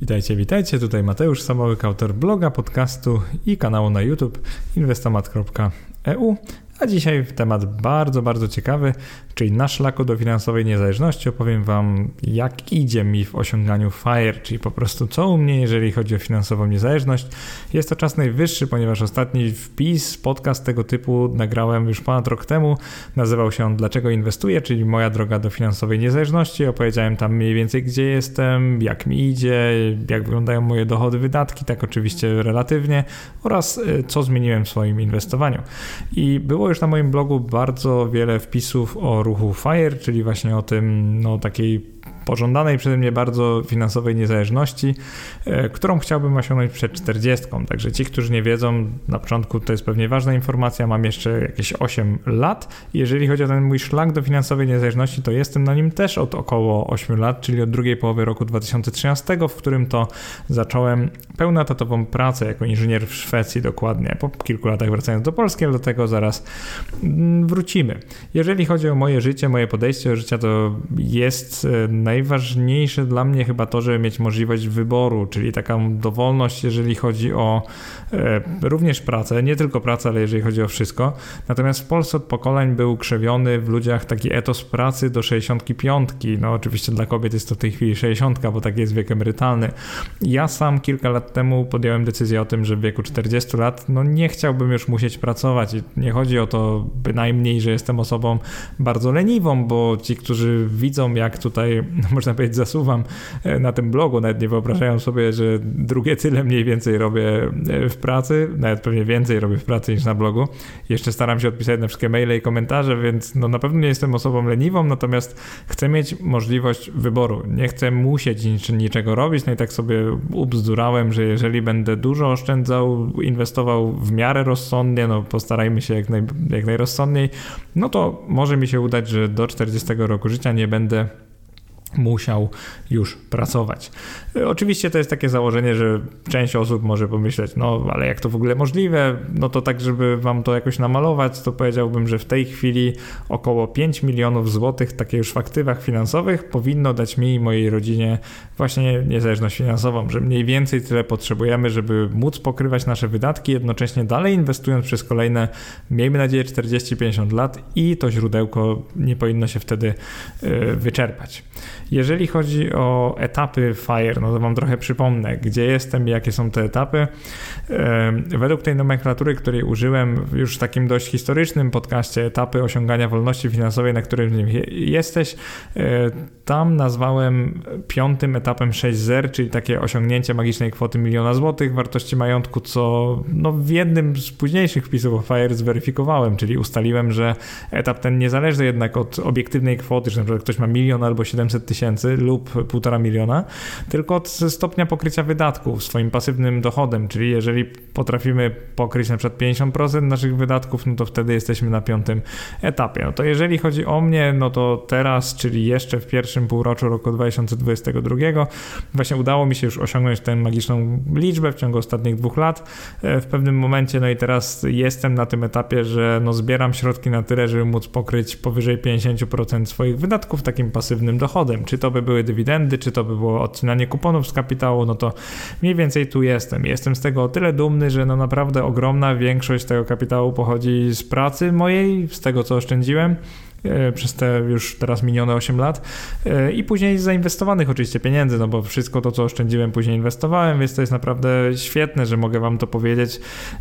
Witajcie, witajcie, tutaj Mateusz Samołyk, autor bloga, podcastu i kanału na YouTube inwestomat.eu. A dzisiaj temat bardzo, bardzo ciekawy, czyli na szlaku do finansowej niezależności opowiem Wam, jak idzie mi w osiąganiu FIRE, czyli po prostu co u mnie, jeżeli chodzi o finansową niezależność. Jest to czas najwyższy, ponieważ ostatni wpis, podcast tego typu nagrałem już ponad rok temu. Nazywał się on Dlaczego inwestuję, czyli moja droga do finansowej niezależności. Opowiedziałem tam mniej więcej, gdzie jestem, jak mi idzie, jak wyglądają moje dochody, wydatki, tak oczywiście relatywnie, oraz y, co zmieniłem w swoim inwestowaniu. I było było już na moim blogu bardzo wiele wpisów o ruchu FIRE, czyli właśnie o tym, no takiej pożądanej przeze mnie bardzo finansowej niezależności, e, którą chciałbym osiągnąć przed 40. Także ci, którzy nie wiedzą, na początku to jest pewnie ważna informacja, mam jeszcze jakieś 8 lat. Jeżeli chodzi o ten mój szlak do finansowej niezależności, to jestem na nim też od około 8 lat, czyli od drugiej połowy roku 2013, w którym to zacząłem pełnotatową pracę jako inżynier w Szwecji dokładnie. Po kilku latach wracając do Polski, ale do tego zaraz wrócimy. Jeżeli chodzi o moje życie, moje podejście do życia, to jest e, najważniejsze dla mnie chyba to, żeby mieć możliwość wyboru, czyli taką dowolność, jeżeli chodzi o e, również pracę, nie tylko pracę, ale jeżeli chodzi o wszystko. Natomiast w Polsce od pokoleń był krzewiony w ludziach taki etos pracy do 65. No oczywiście dla kobiet jest to w tej chwili 60, bo taki jest wiek emerytalny. Ja sam kilka lat temu podjąłem decyzję o tym, że w wieku 40 lat no nie chciałbym już musieć pracować i nie chodzi o to bynajmniej, że jestem osobą bardzo leniwą, bo ci, którzy widzą jak tutaj można powiedzieć, zasuwam e, na tym blogu, nawet nie wyobrażają sobie, że drugie tyle mniej więcej robię e, w pracy, nawet pewnie więcej robię w pracy niż na blogu. Jeszcze staram się odpisać na wszystkie maile i komentarze, więc no na pewno nie jestem osobą leniwą, natomiast chcę mieć możliwość wyboru. Nie chcę musieć nic, niczego robić, no i tak sobie ubzdurałem, że jeżeli będę dużo oszczędzał, inwestował w miarę rozsądnie, no postarajmy się jak, naj, jak najrozsądniej, no to może mi się udać, że do 40 roku życia nie będę musiał już pracować. Oczywiście to jest takie założenie, że część osób może pomyśleć, no ale jak to w ogóle możliwe? No to tak, żeby wam to jakoś namalować, to powiedziałbym, że w tej chwili około 5 milionów złotych, takie już w aktywach finansowych, powinno dać mi i mojej rodzinie właśnie niezależność finansową, że mniej więcej tyle potrzebujemy, żeby móc pokrywać nasze wydatki, jednocześnie dalej inwestując przez kolejne, miejmy nadzieję, 40-50 lat i to źródełko nie powinno się wtedy y, wyczerpać. Jeżeli chodzi o etapy FIRE, no to Wam trochę przypomnę, gdzie jestem i jakie są te etapy. Według tej nomenklatury, której użyłem już w takim dość historycznym podcaście etapy osiągania wolności finansowej, na którym jesteś, e, tam nazwałem piątym etapem 6.0, czyli takie osiągnięcie magicznej kwoty miliona złotych wartości majątku, co no, w jednym z późniejszych wpisów o FIRE zweryfikowałem, czyli ustaliłem, że etap ten niezależny jednak od obiektywnej kwoty, że przykład ktoś ma milion albo 700 tysięcy lub półtora miliona, tylko od stopnia pokrycia wydatków swoim pasywnym dochodem, czyli jeżeli potrafimy pokryć na przykład 50% naszych wydatków, no to wtedy jesteśmy na piątym etapie. No to jeżeli chodzi o mnie, no to teraz, czyli jeszcze w pierwszym półroczu roku 2022, właśnie udało mi się już osiągnąć tę magiczną liczbę w ciągu ostatnich dwóch lat. E, w pewnym momencie, no i teraz jestem na tym etapie, że no zbieram środki na tyle, żeby móc pokryć powyżej 50% swoich wydatków takim pasywnym dochodem. Czy to by były dywidendy, czy to by było odcinanie kuponów z kapitału, no to mniej więcej tu jestem. Jestem z tego o tyle dumny, że no naprawdę ogromna większość tego kapitału pochodzi z pracy mojej, z tego co oszczędziłem. E, przez te już teraz minione 8 lat e, i później zainwestowanych oczywiście pieniędzy, no bo wszystko to, co oszczędziłem, później inwestowałem, więc to jest naprawdę świetne, że mogę wam to powiedzieć,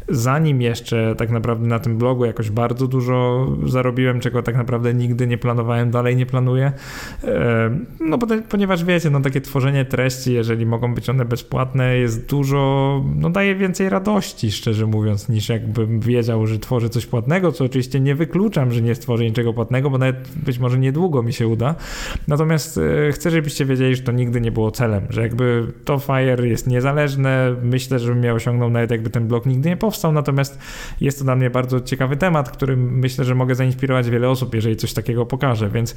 zanim jeszcze tak naprawdę na tym blogu jakoś bardzo dużo zarobiłem, czego tak naprawdę nigdy nie planowałem, dalej nie planuję. E, no bo, ponieważ wiecie, no takie tworzenie treści, jeżeli mogą być one bezpłatne, jest dużo, no daje więcej radości, szczerze mówiąc, niż jakbym wiedział, że tworzę coś płatnego, co oczywiście nie wykluczam, że nie stworzę niczego płatnego, nawet być może niedługo mi się uda. Natomiast e, chcę, żebyście wiedzieli, że to nigdy nie było celem, że jakby to Fire jest niezależne. Myślę, że bym miał osiągnął nawet jakby ten blog nigdy nie powstał. Natomiast jest to dla mnie bardzo ciekawy temat, którym myślę, że mogę zainspirować wiele osób, jeżeli coś takiego pokażę. Więc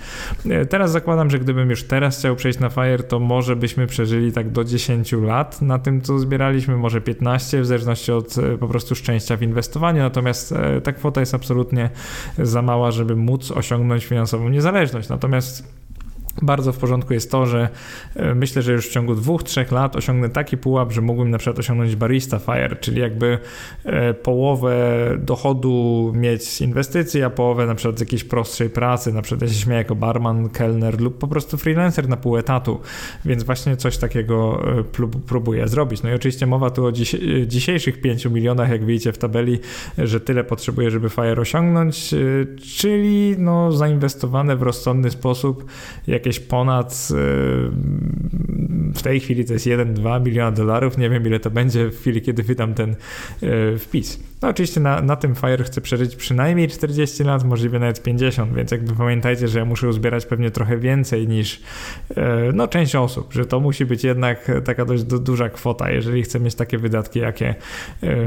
e, teraz zakładam, że gdybym już teraz chciał przejść na Fire, to może byśmy przeżyli tak do 10 lat na tym, co zbieraliśmy, może 15, w zależności od e, po prostu szczęścia w inwestowaniu. Natomiast ta kwota jest absolutnie za mała, żeby móc osiągnąć osiągnąć finansową niezależność. Natomiast Bardzo w porządku jest to, że e, myślę, że już w ciągu dwóch, trzech lat osiągnę taki pułap, że mógłbym na przykład osiągnąć barista fire, czyli jakby e, połowę dochodu mieć z inwestycji, a połowę na przykład z jakiejś prostszej pracy, na przykład ja się jako barman, kelner lub po prostu freelancer na pół etatu, więc właśnie coś takiego e, próbuję zrobić. No i oczywiście mowa tu o dzisiejszych 5 milionach, jak widzicie w tabeli, że tyle potrzebuję, żeby fire osiągnąć, czyli no zainwestowane w rozsądny sposób jakieś jakieś ponad y, w tej chwili to jest 1-2 miliona dolarów. Nie wiem, ile to będzie w chwili, kiedy wydam ten y, wpis. No oczywiście na, na tym Fire chcę przeżyć przynajmniej 40 lat, możliwe nawet 50, więc jakby pamiętajcie, że ja muszę uzbierać pewnie trochę więcej niż y, no, część osób, że to musi być jednak taka dość duża kwota, jeżeli chcę mieć takie wydatki, jakie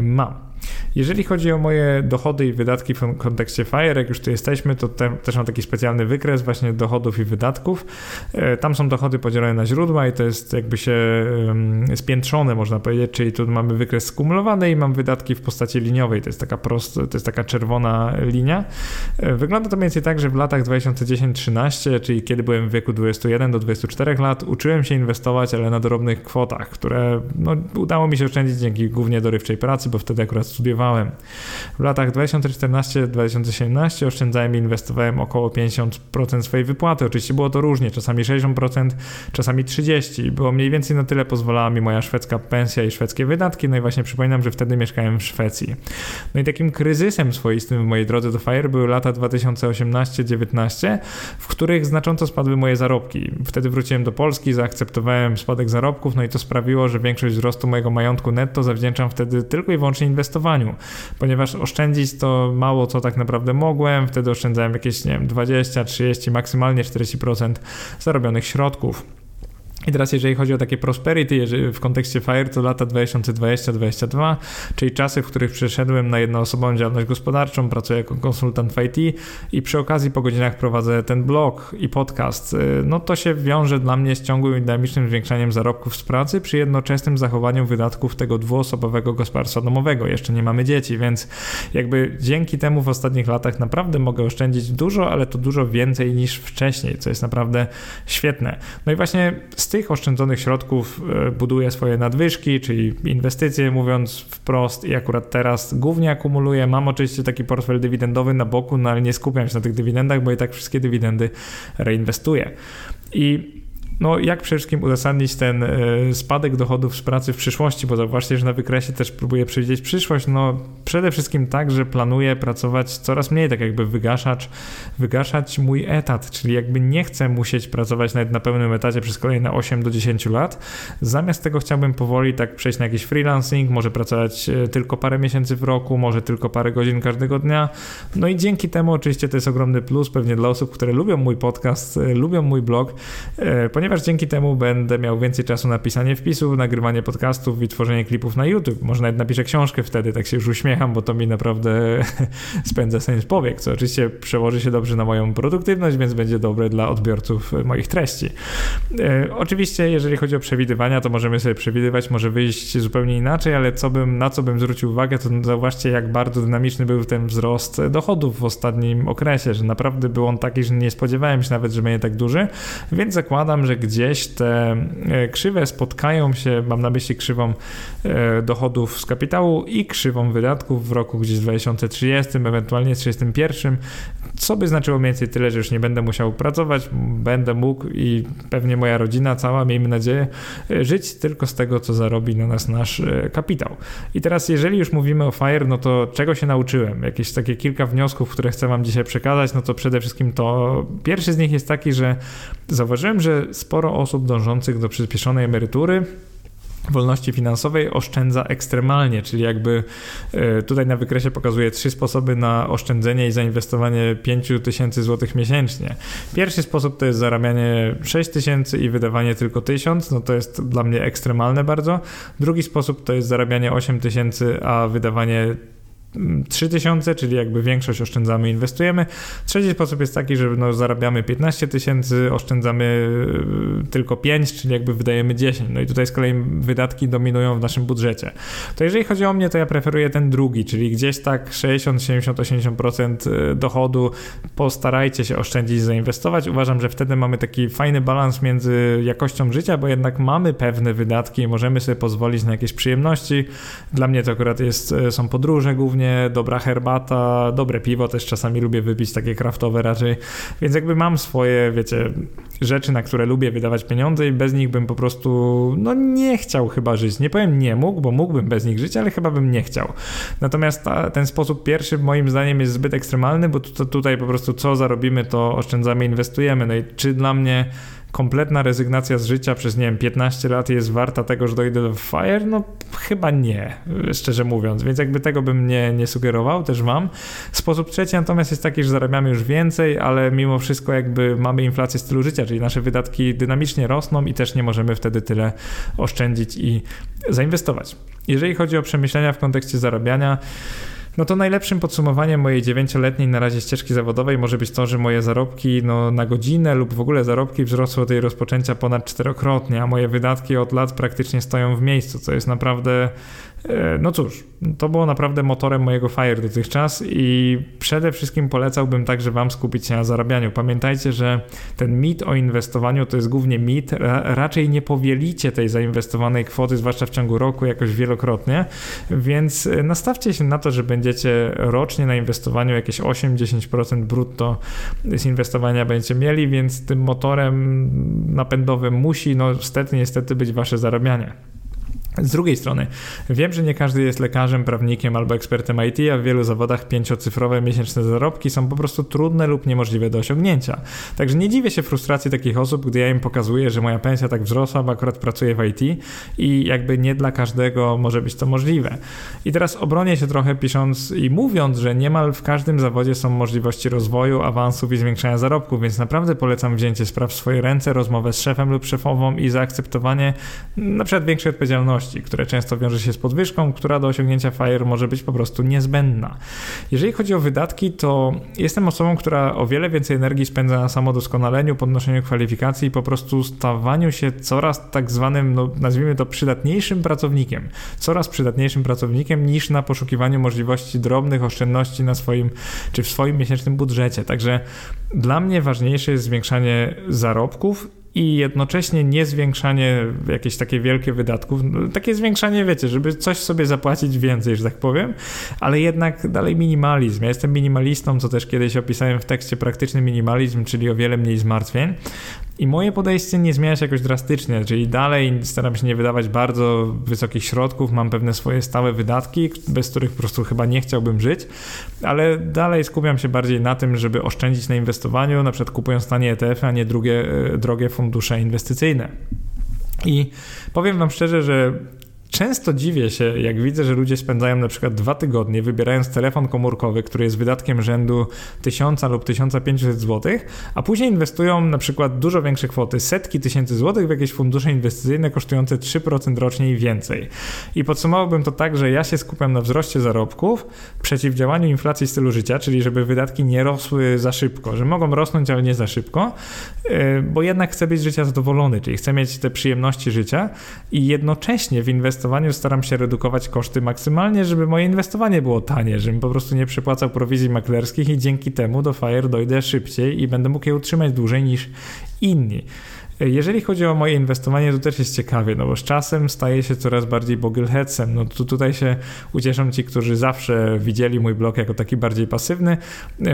mam. Jeżeli chodzi o moje dochody i wydatki w kontekście FIRE, jak już tu jesteśmy, to te, też mam taki specjalny wykres właśnie dochodów i wydatków. E, tam są dochody podzielone na źródła i to jest jakby się spiętrzone, można powiedzieć, czyli tu mamy wykres skumulowany i mam wydatki w postaci liniowej. To jest taka prosta, to jest taka czerwona linia. E, wygląda to mniej więcej tak, że w latach 2010-13, czyli kiedy byłem w wieku 21 do 24 lat, uczyłem się inwestować, ale na drobnych kwotach, które no, udało mi się oszczędzić dzięki głównie dorywczej pracy, bo wtedy akurat studiowałem. W latach 2014-2017 oszczędzałem i inwestowałem około 50% swojej wypłaty. Oczywiście było to różnie, czasami 60%, czasami 30%. Było mniej więcej na tyle pozwalała mi moja szwedzka pensja i szwedzkie wydatki. No i właśnie przypominam, że wtedy mieszkałem w Szwecji. No i takim kryzysem swoistym w mojej drodze do FIRE były lata 2018-19, w których znacząco spadły moje zarobki. Wtedy wróciłem do Polski, zaakceptowałem spadek zarobków, no i to sprawiło, że większość wzrostu mojego majątku netto zawdzięczam wtedy tylko i wyłącznie inwestowaniu inwestowaniu, ponieważ oszczędzić to mało co tak naprawdę mogłem, wtedy oszczędzałem jakieś, nie wiem, 20, 30, maksymalnie 40% zarobionych środków. I teraz jeżeli chodzi o takie prosperity w kontekście FIRE, to lata 2020-2022, czyli czasy, w których przeszedłem na jednoosobową działalność gospodarczą, pracuję jako konsultant w IT i przy okazji po godzinach prowadzę ten blog i podcast, y, no to się wiąże dla mnie z ciągłym i dynamicznym zwiększaniem zarobków z pracy przy jednoczesnym zachowaniu wydatków tego dwuosobowego gospodarstwa domowego. Jeszcze nie mamy dzieci, więc jakby dzięki temu w ostatnich latach naprawdę mogę oszczędzić dużo, ale to dużo więcej niż wcześniej, co jest naprawdę świetne. No i właśnie z tych oszczędzonych środków e, buduję swoje nadwyżki, czyli inwestycje, mówiąc wprost, i akurat teraz głównie akumuluję. Mam oczywiście taki portfel dywidendowy na boku, no ale nie skupiam się na tych dywidendach, bo i tak wszystkie dywidendy reinwestuję. I no, jak przede wszystkim uzasadnić ten e, spadek dochodów z pracy w przyszłości, bo zauważcie, że na wykresie też próbuję przewidzieć przyszłość, no przede wszystkim tak, że planuję pracować coraz mniej, tak jakby wygaszać, wygaszać mój etat, czyli jakby nie chcę musieć pracować nawet na pełnym etacie przez kolejne 8 do 10 lat. Zamiast tego chciałbym powoli tak przejść na jakiś freelancing, może pracować e, tylko parę miesięcy w roku, może tylko parę godzin każdego dnia. No i dzięki temu oczywiście to jest ogromny plus pewnie dla osób, które lubią mój podcast, e, lubią mój blog, ponieważ ponieważ dzięki temu będę miał więcej czasu na pisanie wpisów, nagrywanie podcastów i tworzenie klipów na YouTube. Może nawet napiszę książkę wtedy, tak się już uśmiecham, bo to mi naprawdę spędza sens powiek, co oczywiście przełoży się dobrze na moją produktywność, więc będzie dobre dla odbiorców moich treści. E, oczywiście, jeżeli chodzi o przewidywania, to możemy sobie przewidywać, może wyjść zupełnie inaczej, ale co bym, na co bym zwrócił uwagę, to zauważcie, jak bardzo dynamiczny był ten wzrost dochodów w ostatnim okresie, że naprawdę był on taki, że nie spodziewałem się nawet, że będzie tak duży, więc zakładam, że gdzieś te e, krzywe spotkają się, mam na myśli krzywą e, dochodów z kapitału i krzywą wydatków w roku gdzieś 2030, ewentualnie 2031, co by znaczyło mniej więcej tyle, że już nie będę musiał pracować, będę mógł i pewnie moja rodzina cała, miejmy nadzieję, e, żyć tylko z tego, co zarobi na nas nasz kapitał. I teraz, jeżeli już mówimy o FIRE, no to czego się nauczyłem? Jakieś takie kilka wniosków, które chcę Wam dzisiaj przekazać, no to przede wszystkim to pierwszy z nich jest taki, że zauważyłem, że sporo osób dążących do przyspieszonej emerytury wolności finansowej oszczędza ekstremalnie, czyli jakby e, tutaj na wykresie pokazuję trzy sposoby na oszczędzenie i zainwestowanie 5000 zł miesięcznie. Pierwszy sposób to jest zarabianie 6000 i wydawanie tylko 1000, no to jest dla mnie ekstremalne bardzo. Drugi sposób to jest zarabianie 8000, a wydawanie 3000, czyli jakby większość oszczędzamy, inwestujemy. Trzeci sposób jest taki, że no, zarabiamy 15 tysięcy, oszczędzamy y, tylko 5, czyli jakby wydajemy 10. No i tutaj z kolei wydatki dominują w naszym budżecie. To jeżeli chodzi o mnie, to ja preferuję ten drugi, czyli gdzieś tak 60, 70, 80% dochodu postarajcie się oszczędzić, zainwestować. Uważam, że wtedy mamy taki fajny balans między jakością życia, bo jednak mamy pewne wydatki i możemy sobie pozwolić na jakieś przyjemności. Dla mnie to akurat jest, są podróże głównie głównie, dobra herbata, dobre piwo też czasami lubię wypić, takie kraftowe raczej, więc jakby mam swoje, wiecie, rzeczy, na które lubię wydawać pieniądze i bez nich bym po prostu, no nie chciał chyba żyć. Nie powiem nie mógł, bo mógłbym bez nich żyć, ale chyba bym nie chciał. Natomiast ta, ten sposób pierwszy moim zdaniem jest zbyt ekstremalny, bo tutaj po prostu co zarobimy, to oszczędzamy, inwestujemy. No i czy dla mnie kompletna rezygnacja z życia przez, nie wiem, 15 lat jest warta tego, że dojdę do FIRE? No chyba nie, szczerze mówiąc, więc jakby tego bym nie, nie sugerował, też mam. Sposób trzeci natomiast jest taki, że zarabiamy już więcej, ale mimo wszystko jakby mamy inflację stylu życia, czyli nasze wydatki dynamicznie rosną i też nie możemy wtedy tyle oszczędzić i zainwestować. Jeżeli chodzi o przemyślenia w kontekście zarabiania, no to najlepszym podsumowaniem mojej dziewięcioletniej na razie ścieżki zawodowej może być to, że moje zarobki no, na godzinę lub w ogóle zarobki wzrosły od jej rozpoczęcia ponad czterokrotnie, a moje wydatki od lat praktycznie stoją w miejscu, co jest naprawdę no cóż, to było naprawdę motorem mojego FIRE dotychczas i przede wszystkim polecałbym także Wam skupić się na zarabianiu. Pamiętajcie, że ten mit o inwestowaniu to jest głównie mit. Raczej nie powielicie tej zainwestowanej kwoty, zwłaszcza w ciągu roku, jakoś wielokrotnie, więc e, nastawcie się na to, że będziecie rocznie na inwestowaniu jakieś 8-10% brutto z inwestowania będziecie mieli, więc tym motorem napędowym musi, no niestety, niestety być Wasze zarabianie. Z drugiej strony, wiem, że nie każdy jest lekarzem, prawnikiem albo ekspertem IT, a w wielu zawodach pięciocyfrowe miesięczne zarobki są po prostu trudne lub niemożliwe do osiągnięcia. Także nie dziwię się frustracji takich osób, gdy ja im pokazuję, że moja pensja tak wzrosła, bo akurat pracuję w IT i jakby nie dla każdego może być to możliwe. I teraz obronię się trochę pisząc i mówiąc, że niemal w każdym zawodzie są możliwości rozwoju, awansów i zwiększania zarobków, więc naprawdę polecam wzięcie spraw w swoje ręce, rozmowę z szefem lub szefową i zaakceptowanie na przykład większej odpowiedzialności które często wiąże się z podwyżką, która do osiągnięcia FIRE może być po prostu niezbędna. Jeżeli chodzi o wydatki, to jestem osobą, która o wiele więcej energii spędza na samodoskonaleniu, podnoszeniu kwalifikacji i po prostu stawaniu się coraz tak zwanym, no, nazwijmy to przydatniejszym pracownikiem. Coraz przydatniejszym pracownikiem niż na poszukiwaniu możliwości drobnych oszczędności na swoim, czy w swoim miesięcznym budżecie. Także dla mnie ważniejsze jest zwiększanie zarobków i jednocześnie nie zwiększanie jakieś takie wielkie wydatków, no, takie zwiększanie, wiecie, żeby coś sobie zapłacić więcej, że tak powiem, ale jednak dalej minimalizm. Ja jestem minimalistą, co też kiedyś opisałem w tekście praktyczny minimalizm, czyli o wiele mniej zmartwień. I moje podejście nie zmienia się jakoś drastycznie, czyli dalej staram się nie wydawać bardzo wysokich środków, mam pewne swoje stałe wydatki, bez których po prostu chyba nie chciałbym żyć, ale dalej skupiam się bardziej na tym, żeby oszczędzić na inwestowaniu, na przykład kupując tanie ETF, a nie drugie, e, drogie fundusze inwestycyjne. I powiem Wam szczerze, że Często dziwię się, jak widzę, że ludzie spędzają na przykład dwa tygodnie wybierając telefon komórkowy, który jest wydatkiem rzędu 1000 lub 1500 zł, a później inwestują na przykład dużo większe kwoty, setki tysięcy złotych w jakieś fundusze inwestycyjne kosztujące 3% rocznie i więcej. I podsumowałbym to tak, że ja się skupiam na wzroście zarobków, przeciwdziałaniu inflacji stylu życia, czyli żeby wydatki nie rosły za szybko, że mogą rosnąć, ale nie za szybko, e, bo jednak chcę być życia zadowolony, czyli chcę mieć te przyjemności życia i jednocześnie w inwestycjach inwestowaniu staram się redukować koszty maksymalnie, żeby moje inwestowanie było tanie, żebym po prostu nie przypłacał prowizji maklerskich i dzięki temu do FIRE dojdę szybciej i będę mógł je utrzymać dłużej niż inni. Jeżeli chodzi o moje inwestowanie, to też jest ciekawie, no bo z czasem staje się coraz bardziej bogleheadsem. No tu, tutaj się ucieszą ci, którzy zawsze widzieli mój blog jako taki bardziej pasywny.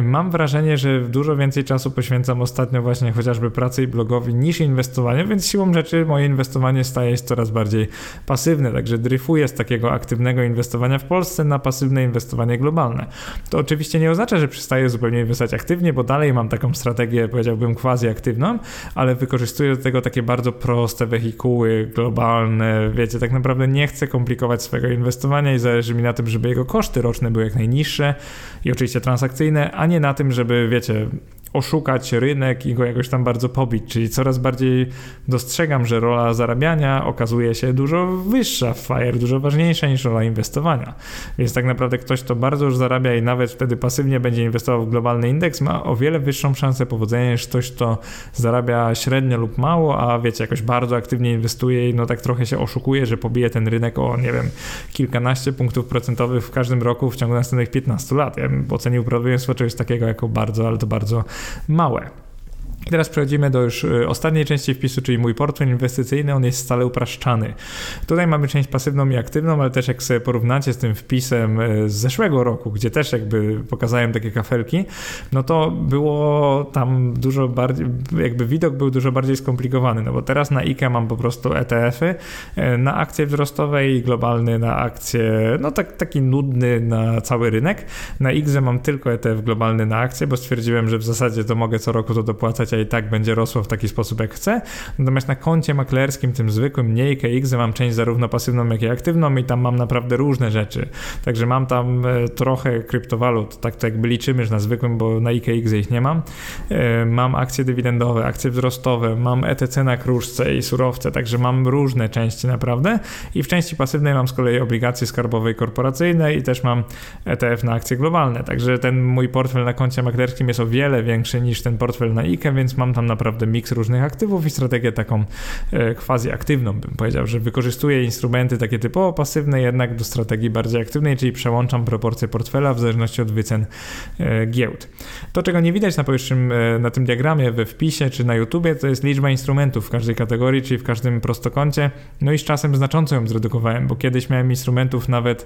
Mam wrażenie, że dużo więcej czasu poświęcam ostatnio właśnie chociażby pracy i blogowi niż inwestowaniu, więc siłą rzeczy moje inwestowanie staje się coraz bardziej pasywne, także dryfuję z takiego aktywnego inwestowania w Polsce na pasywne inwestowanie globalne. To oczywiście nie oznacza, że przestaję zupełnie inwestować aktywnie, bo dalej mam taką strategię, powiedziałbym, quasi aktywną, ale wykorzystuję do tego takie bardzo proste wehikuły globalne. Wiecie, tak naprawdę nie chcę komplikować swojego inwestowania i zależy mi na tym, żeby jego koszty roczne były jak najniższe i oczywiście transakcyjne, a nie na tym, żeby, wiecie, oszukać rynek i go jakoś tam bardzo pobić, czyli coraz bardziej dostrzegam, że rola zarabiania okazuje się dużo wyższa w FIRE, dużo ważniejsza niż rola inwestowania. Więc tak naprawdę ktoś, kto bardzo już zarabia i nawet wtedy pasywnie będzie inwestował w globalny indeks, ma o wiele wyższą szansę powodzenia niż ktoś, kto zarabia średnio lub mało, a wiecie, jakoś bardzo aktywnie inwestuje i no tak trochę się oszukuje, że pobije ten rynek o, nie wiem, kilkanaście punktów procentowych w każdym roku w ciągu następnych 15 lat. Ja bym ocenił prawdopodobieństwo czegoś takiego jako bardzo, ale to bardzo małe. I teraz przechodzimy do już y, ostatniej części wpisu, czyli mój portfel inwestycyjny, on jest stale upraszczany. Tutaj mamy część pasywną i aktywną, ale też jak sobie porównacie z tym wpisem y, z zeszłego roku, gdzie też jakby pokazałem takie kafelki, no to było tam dużo bardziej, jakby widok był dużo bardziej skomplikowany, no bo teraz na IKE mam po prostu ETF-y, y, na akcje wzrostowe i globalny na akcje, no tak, taki nudny na cały rynek. Na IGZE mam tylko ETF globalny na akcje, bo stwierdziłem, że w zasadzie to mogę co roku to dopłacać, i tak będzie rosło w taki sposób, jak chcę. Natomiast na koncie maklerskim, tym zwykłym, nie KX, mam część zarówno pasywną, jak i aktywną i tam mam naprawdę różne rzeczy. Także mam tam e, trochę kryptowalut, tak to jakby liczymy, że na zwykłym, bo na IKX ich nie mam. E, mam akcje dywidendowe, akcje wzrostowe, mam ETC na kruszce i surowce, także mam różne części naprawdę. I w części pasywnej mam z kolei obligacje skarbowe i korporacyjne i też mam ETF na akcje globalne. Także ten mój portfel na koncie maklerskim jest o wiele większy niż ten portfel na IKE, więc więc mam tam naprawdę miks różnych aktywów i strategię taką e, quasi aktywną, bym powiedział, że wykorzystuję instrumenty takie typowo pasywne jednak do strategii bardziej aktywnej, czyli przełączam proporcje portfela w zależności od wycen e, giełd. To, czego nie widać na powyższym, e, na tym diagramie we wpisie czy na YouTubie, to jest liczba instrumentów w każdej kategorii, czyli w każdym prostokącie. No i z czasem znacząco ją zredukowałem, bo kiedyś miałem instrumentów nawet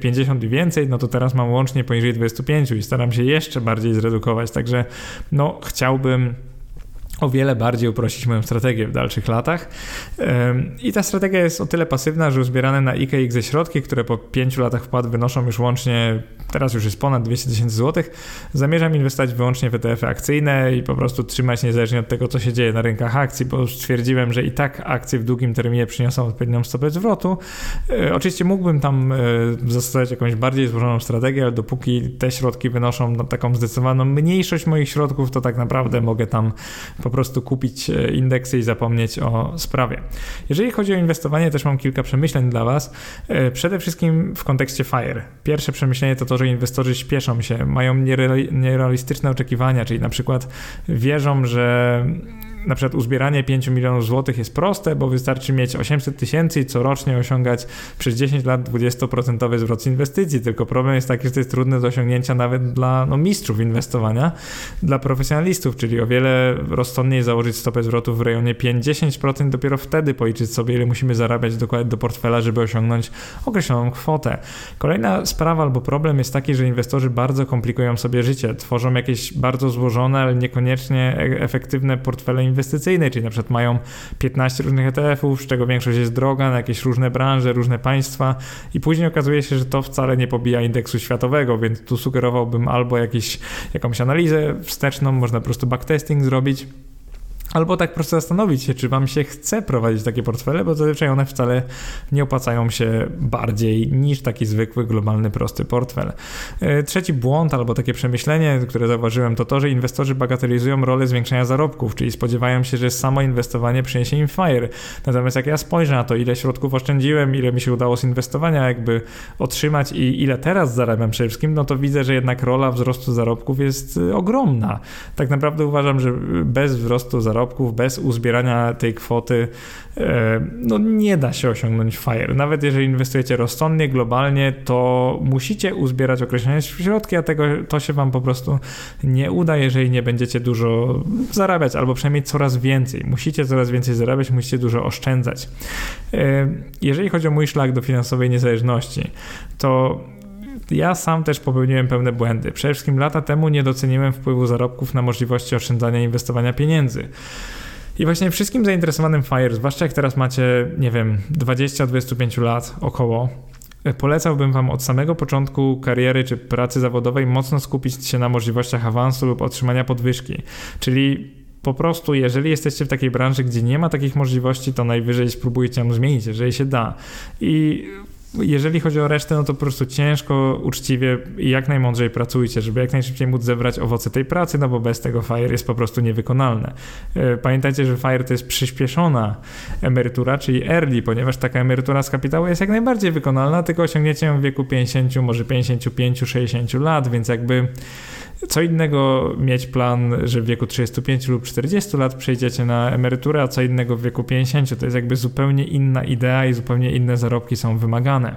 50 i więcej, no to teraz mam łącznie poniżej 25 i staram się jeszcze bardziej zredukować, także no chciałbym o wiele bardziej uprościć moją strategię w dalszych latach. I ta strategia jest o tyle pasywna, że uzbierane na IKX ze środki, które po 5 latach wpłat wynoszą już łącznie, teraz już jest ponad 200 tysięcy złotych, zamierzam inwestować wyłącznie w ETF-y akcyjne i po prostu trzymać niezależnie od tego, co się dzieje na rynkach akcji, bo stwierdziłem, że i tak akcje w długim terminie przyniosą odpowiednią stopę zwrotu. E, oczywiście mógłbym tam e, zastosować jakąś bardziej złożoną strategię, ale dopóki te środki wynoszą taką zdecydowaną mniejszość moich środków, to tak naprawdę mogę tam po prostu kupić e, indeksy i zapomnieć o sprawie. Jeżeli chodzi o inwestowanie, też mam kilka przemyśleń dla Was. E, przede wszystkim w kontekście FIRE. Pierwsze przemyślenie to to, że inwestorzy śpieszą się, mają nierealistyczne oczekiwania, czyli na przykład wierzą, że na przykład uzbieranie 5 milionów złotych jest proste, bo wystarczy mieć 800 tysięcy i corocznie osiągać przez 10 lat 20% zwrot inwestycji. Tylko problem jest taki, że to jest trudne do osiągnięcia nawet dla no, mistrzów inwestowania, dla profesjonalistów, czyli o wiele rozsądniej założyć stopę zwrotu w rejonie 5-10%, dopiero wtedy policzyć sobie, ile musimy zarabiać dokładnie do portfela, żeby osiągnąć określoną kwotę. Kolejna sprawa albo problem jest taki, że inwestorzy bardzo komplikują sobie życie, tworzą jakieś bardzo złożone, ale niekoniecznie e, efektywne portfele inwestycyjnej, czyli na przykład mają 15 różnych ETF-ów, z czego większość jest droga na jakieś różne branże, różne państwa i później okazuje się, że to wcale nie pobija indeksu światowego, więc tu sugerowałbym albo jakiś, jakąś analizę wsteczną, można po prostu backtesting zrobić, Albo tak prosto zastanowić się, czy Wam się chce prowadzić takie portfele, bo zazwyczaj one wcale nie opłacają się bardziej niż taki zwykły, globalny, prosty portfel. E, trzeci błąd albo takie przemyślenie, które zauważyłem, to to, że inwestorzy bagatelizują rolę zwiększania zarobków, czyli spodziewają się, że samo inwestowanie przyniesie im FIRE. Natomiast jak ja spojrzę na to, ile środków oszczędziłem, ile mi się udało z inwestowania jakby otrzymać i ile teraz zarabiam przede wszystkim, no to widzę, że jednak rola wzrostu zarobków jest ogromna. Tak naprawdę uważam, że bez wzrostu zarobków zarobków bez uzbierania tej kwoty e, no nie da się osiągnąć FIRE. Nawet jeżeli inwestujecie rozsądnie, globalnie, to musicie uzbierać określone środki, a tego to się wam po prostu nie uda, jeżeli nie będziecie dużo zarabiać, albo przynajmniej coraz więcej. Musicie coraz więcej zarabiać, musicie dużo oszczędzać. E, jeżeli chodzi o mój szlak do finansowej niezależności, to ja sam też popełniłem pewne błędy. Przede wszystkim lata temu nie doceniłem wpływu zarobków na możliwości oszczędzania i inwestowania pieniędzy. I właśnie wszystkim zainteresowanym FIRE, zwłaszcza jak teraz macie, nie wiem, 20-25 lat około, polecałbym Wam od samego początku kariery czy pracy zawodowej mocno skupić się na możliwościach awansu lub otrzymania podwyżki. Czyli po prostu, jeżeli jesteście w takiej branży, gdzie nie ma takich możliwości, to najwyżej spróbujcie ją zmienić, jeżeli się da. I jeżeli chodzi o resztę, no to po prostu ciężko, uczciwie i jak najmądrzej pracujcie, żeby jak najszybciej móc zebrać owoce tej pracy, no bo bez tego FIRE jest po prostu niewykonalne. E, pamiętajcie, że FIRE to jest przyspieszona emerytura, czyli early, ponieważ taka emerytura z kapitału jest jak najbardziej wykonalna, tylko osiągniecie ją w wieku 50, może 55, 60 lat, więc jakby co innego mieć plan, że w wieku 35 lub 40 lat przejdziecie na emeryturę, a co innego w wieku 50. To jest jakby zupełnie inna idea i zupełnie inne zarobki są wymagane.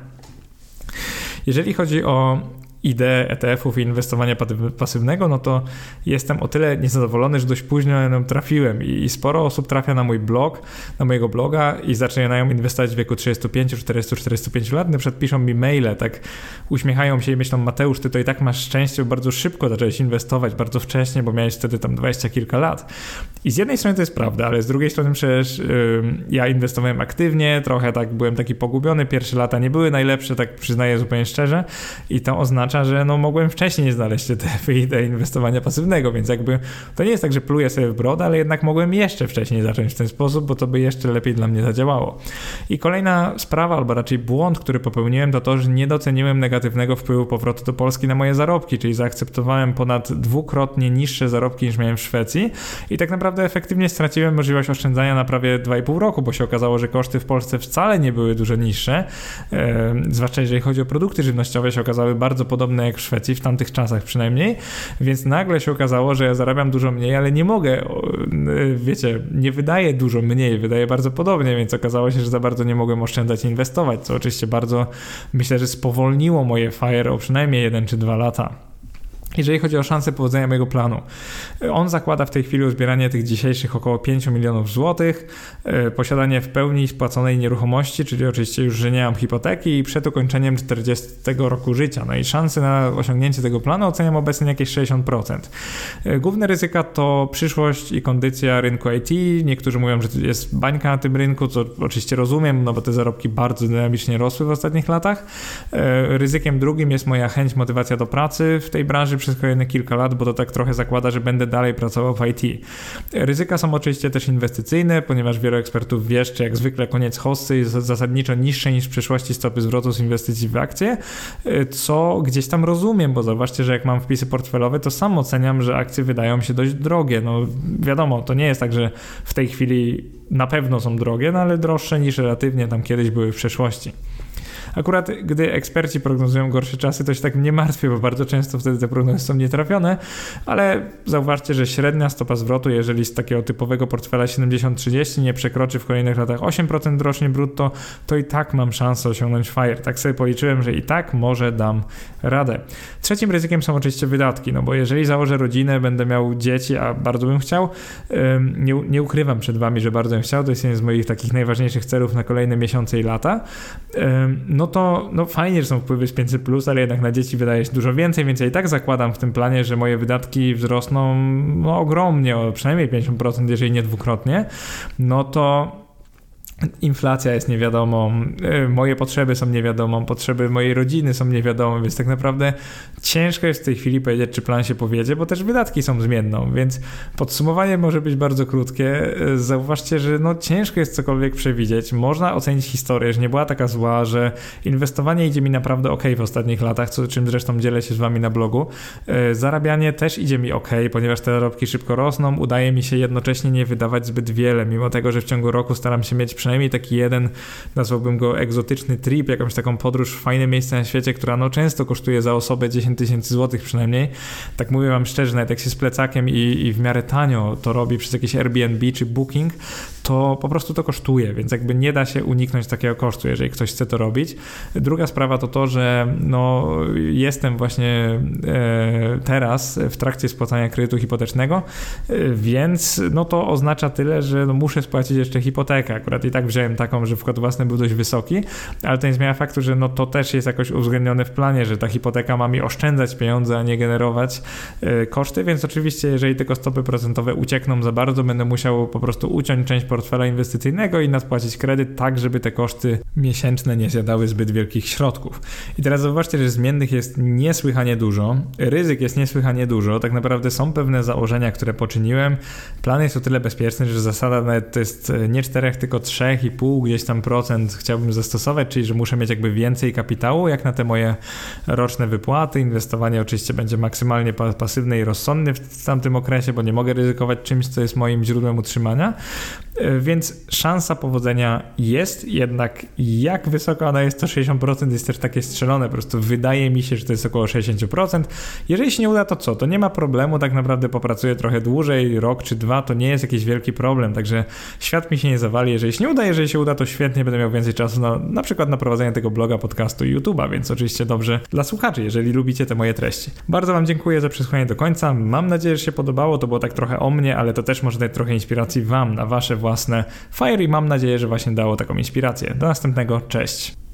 Jeżeli chodzi o ideę ETF-ów i inwestowania pasywnego, no to jestem o tyle niezadowolony, że dość późno ją trafiłem i sporo osób trafia na mój blog, na mojego bloga i zaczynają inwestować w wieku 35, 40, 45 lat, na przykład piszą mi maile, tak uśmiechają się i myślą, Mateusz, ty to i tak masz szczęście, bo bardzo szybko zacząłeś inwestować, bardzo wcześnie, bo miałeś wtedy tam 20 kilka lat. I z jednej strony to jest prawda, ale z drugiej strony przecież yy, ja inwestowałem aktywnie, trochę tak byłem taki pogubiony, pierwsze lata nie były najlepsze, tak przyznaję zupełnie szczerze i to oznacza, oznacza, że no mogłem wcześniej znaleźć te idee inwestowania pasywnego, więc jakby to nie jest tak, że pluję sobie w brodę, ale jednak mogłem jeszcze wcześniej zacząć w ten sposób, bo to by jeszcze lepiej dla mnie zadziałało. I kolejna sprawa, albo raczej błąd, który popełniłem, to to, że nie doceniłem negatywnego wpływu powrotu do Polski na moje zarobki, czyli zaakceptowałem ponad dwukrotnie niższe zarobki niż miałem w Szwecji i tak naprawdę efektywnie straciłem możliwość oszczędzania na prawie 2,5 roku, bo się okazało, że koszty w Polsce wcale nie były dużo niższe, e, zwłaszcza jeżeli chodzi o produkty żywnościowe, się okazały bardzo podobne podobne jak w Szwecji, w tamtych czasach przynajmniej, więc nagle się okazało, że ja zarabiam dużo mniej, ale nie mogę, wiecie, nie wydaję dużo mniej, wydaję bardzo podobnie, więc okazało się, że za bardzo nie mogłem oszczędzać i inwestować, co oczywiście bardzo myślę, że spowolniło moje FIRE o przynajmniej 1 czy 2 lata jeżeli chodzi o szansę powodzenia mojego planu. On zakłada w tej chwili uzbieranie tych dzisiejszych około 5 milionów złotych, e, posiadanie w pełni spłaconej nieruchomości, czyli oczywiście już, że nie mam hipoteki i przed ukończeniem 40 roku życia. No i szanse na osiągnięcie tego planu oceniam obecnie jakieś 60%. E, główne ryzyka to przyszłość i kondycja rynku IT. Niektórzy mówią, że jest bańka na tym rynku, co oczywiście rozumiem, no bo te zarobki bardzo dynamicznie rosły w ostatnich latach. E, ryzykiem drugim jest moja chęć, motywacja do pracy w tej branży przez kolejne kilka lat, bo to tak trochę zakłada, że będę dalej pracował w IT. Ryzyka są oczywiście też inwestycyjne, ponieważ wielu ekspertów wie, że jak zwykle koniec hossy jest zasadniczo niższe niż w przyszłości stopy zwrotu z inwestycji w akcje, co gdzieś tam rozumiem, bo zauważcie, że jak mam wpisy portfelowe, to sam oceniam, że akcje wydają się dość drogie. No wiadomo, to nie jest tak, że w tej chwili na pewno są drogie, no ale droższe niż relatywnie tam kiedyś były w przeszłości. Akurat gdy eksperci prognozują gorsze czasy, to się tak nie martwię, bo bardzo często wtedy te prognozy są nietrafione, ale zauważcie, że średnia stopa zwrotu, jeżeli z takiego typowego portfela 70-30 nie przekroczy w kolejnych latach 8% rocznie brutto, to i tak mam szansę osiągnąć FIRE. Tak sobie policzyłem, że i tak może dam radę. Trzecim ryzykiem są oczywiście wydatki, no bo jeżeli założę rodzinę, będę miał dzieci, a bardzo bym chciał, nie, nie ukrywam przed wami, że bardzo bym chciał, to jest jeden z moich takich najważniejszych celów na kolejne miesiące i lata, no to no fajnie, że są wpływy z 500, plus, ale jednak na dzieci wydaje się dużo więcej, więc ja i tak zakładam w tym planie, że moje wydatki wzrosną no, ogromnie, o przynajmniej 50%, jeżeli nie dwukrotnie. No to Inflacja jest niewiadomą, y, moje potrzeby są niewiadomą, potrzeby mojej rodziny są niewiadome, więc tak naprawdę ciężko jest w tej chwili powiedzieć, czy plan się powiedzie, bo też wydatki są zmienną, więc podsumowanie może być bardzo krótkie. Y, zauważcie, że no ciężko jest cokolwiek przewidzieć. Można ocenić historię, że nie była taka zła, że inwestowanie idzie mi naprawdę ok w ostatnich latach, co czym zresztą dzielę się z wami na blogu. Y, zarabianie też idzie mi ok, ponieważ te zarobki szybko rosną, udaje mi się jednocześnie nie wydawać zbyt wiele, mimo tego, że w ciągu roku staram się mieć przynajmniej taki jeden, nazwałbym go egzotyczny trip, jakąś taką podróż w fajne miejsce na świecie, która no często kosztuje za osobę 10 tysięcy złotych przynajmniej. Tak mówię wam szczerze, nawet jak się z plecakiem i, i w miarę tanio to robi przez jakieś Airbnb czy Booking, to po prostu to kosztuje, więc jakby nie da się uniknąć takiego kosztu, jeżeli ktoś chce to robić. Druga sprawa to to, że no, jestem właśnie e, teraz w trakcie spłacania kredytu hipotecznego, e, więc no to oznacza tyle, że no, muszę spłacić jeszcze hipotekę. Akurat i tak wziąłem taką, że wkład własny był dość wysoki, ale to nie zmienia faktu, że no to też jest jakoś uwzględnione w planie, że ta hipoteka ma mi oszczędzać pieniądze, a nie generować e, koszty, więc oczywiście jeżeli tylko stopy procentowe uciekną za bardzo, będę musiał po prostu uciąć część portfela inwestycyjnego i nadpłacić kredyt tak, żeby te koszty miesięczne nie zjadały zbyt wielkich środków. I teraz zauważcie, że zmiennych jest niesłychanie dużo, ryzyk jest niesłychanie dużo, tak naprawdę są pewne założenia, które poczyniłem. Plan jest o tyle bezpieczny, że zasada nawet to jest nie czterech, tylko trzech 3,5 gdzieś tam procent chciałbym zastosować, czyli że muszę mieć jakby więcej kapitału, jak na te moje roczne wypłaty. Inwestowanie oczywiście będzie maksymalnie pasywne i rozsądne w tamtym okresie, bo nie mogę ryzykować czymś, co jest moim źródłem utrzymania. E, więc szansa powodzenia jest, jednak jak wysoka ona jest, to 60% jest też takie strzelone. Po prostu wydaje mi się, że to jest około 60%. Jeżeli się nie uda, to co? To nie ma problemu, tak naprawdę popracuję trochę dłużej, rok czy dwa, to nie jest jakiś wielki problem, także świat mi się nie zawali. Jeżeli się nie uda, jeżeli się uda, to świetnie, będę miał więcej czasu na, na przykład na prowadzenie tego bloga, podcastu i YouTube'a, więc oczywiście dobrze dla słuchaczy, jeżeli lubicie te moje treści. Bardzo Wam dziękuję za przesłuchanie do końca. Mam nadzieję, że się podobało. To było tak trochę o mnie, ale to też może dać trochę inspiracji Wam na Wasze własne Fire i mam nadzieję, że właśnie dało taką inspirację. Do następnego, cześć!